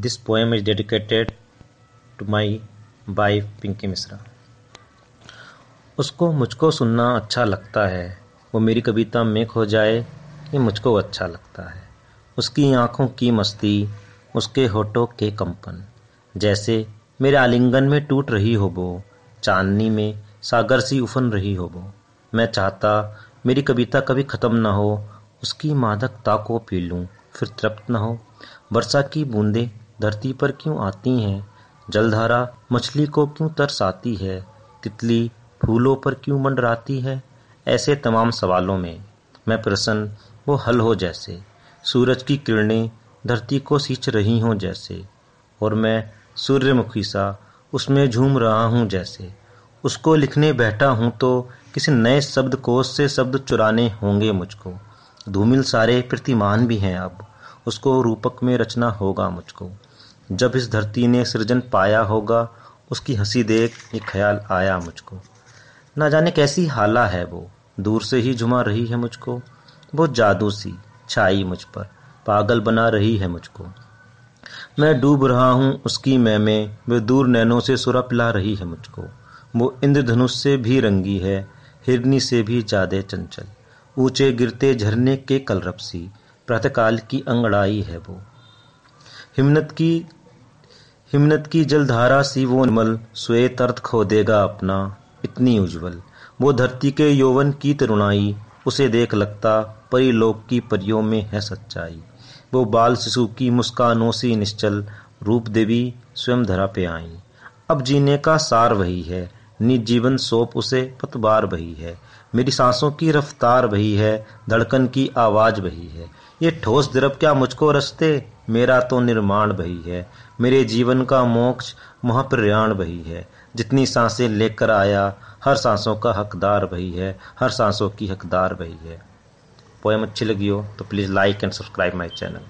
This poem is dedicated to my wife Pinky Mishra उसको मुझको सुनना अच्छा लगता है। वो मेरी कविता में खो जाए, ये मुझको अच्छा लगता है। उसकी आँखों की मस्ती, उसके होठों के कंपन। जैसे मेरे आलिंगन में टूट रही हो वो, चांदनी में सागर सी उफन रही हो वो। मैं चाहता मेरी कविता कभी ख़त्म ना हो, उसकी मादकता को पी लूँ, फिर तृप्त न हो। वर्षा की बूंदें धरती पर क्यों आती हैं? जलधारा मछली को क्यों तरसाती है? तितली फूलों पर क्यों मंडराती है? ऐसे तमाम सवालों में मैं प्रसन्न वो हल हो जैसे। सूरज की किरणें धरती को सींच रही हों जैसे। और मैं सूर्यमुखी सा उसमें झूम रहा हूँ जैसे। उसको लिखने बैठा हूँ तो किसी नए शब्द कोश से शब्द चुराने होंगे मुझको। धूमिल सारे प्रतिमान भी हैं अब। उसको रूपक में रचना होगा मुझको। जब इस धरती ने सृजन पाया होगा, उसकी हँसी देख ये ख्याल आया मुझको। ना जाने कैसी हाला है वो, दूर से ही झुमा रही है मुझको। वो जादू सी छाई मुझ पर, पागल बना रही है मुझको। मैं डूब रहा हूँ उसकी मैं में, वे दूर नैनों से सुरा पिला रही है मुझको। वो इंद्रधनुष से भी रंगी है, हिरनी से भी ज़्यादा चंचल। ऊँचे गिरते झरने के कलरप सी, प्रातःकाल की अंगड़ाई है वो। हिमनत की हिमनत की जलधारा सी वो निर्मल श्वेत अर्थ खो देगा अपना, इतनी उज्जवल। वो धरती के यौवन की तरुणाई, उसे देख लगता परी लोक की परियों में है सच्चाई। वो बाल शिशु की मुस्कानों सी निश्चल, रूप देवी, स्वयं धरा पे आई। अब जीने का सार वही है निज जीवन सोप उसे पतवार वही है। मेरी सांसों की रफ्तार वही है, धड़कन की आवाज़ वही है। ये ठोस द्रव क्या मुझको रस्ते? मेरा तो निर्माण वही है। मेरे जीवन का मोक्ष महाप्रयाण वही है। जितनी साँसें लेकर आया, हर सांसों का हकदार वही है। हर सांसों की हकदार वही है। पोएम अच्छी लगी हो तो please like and subscribe my channel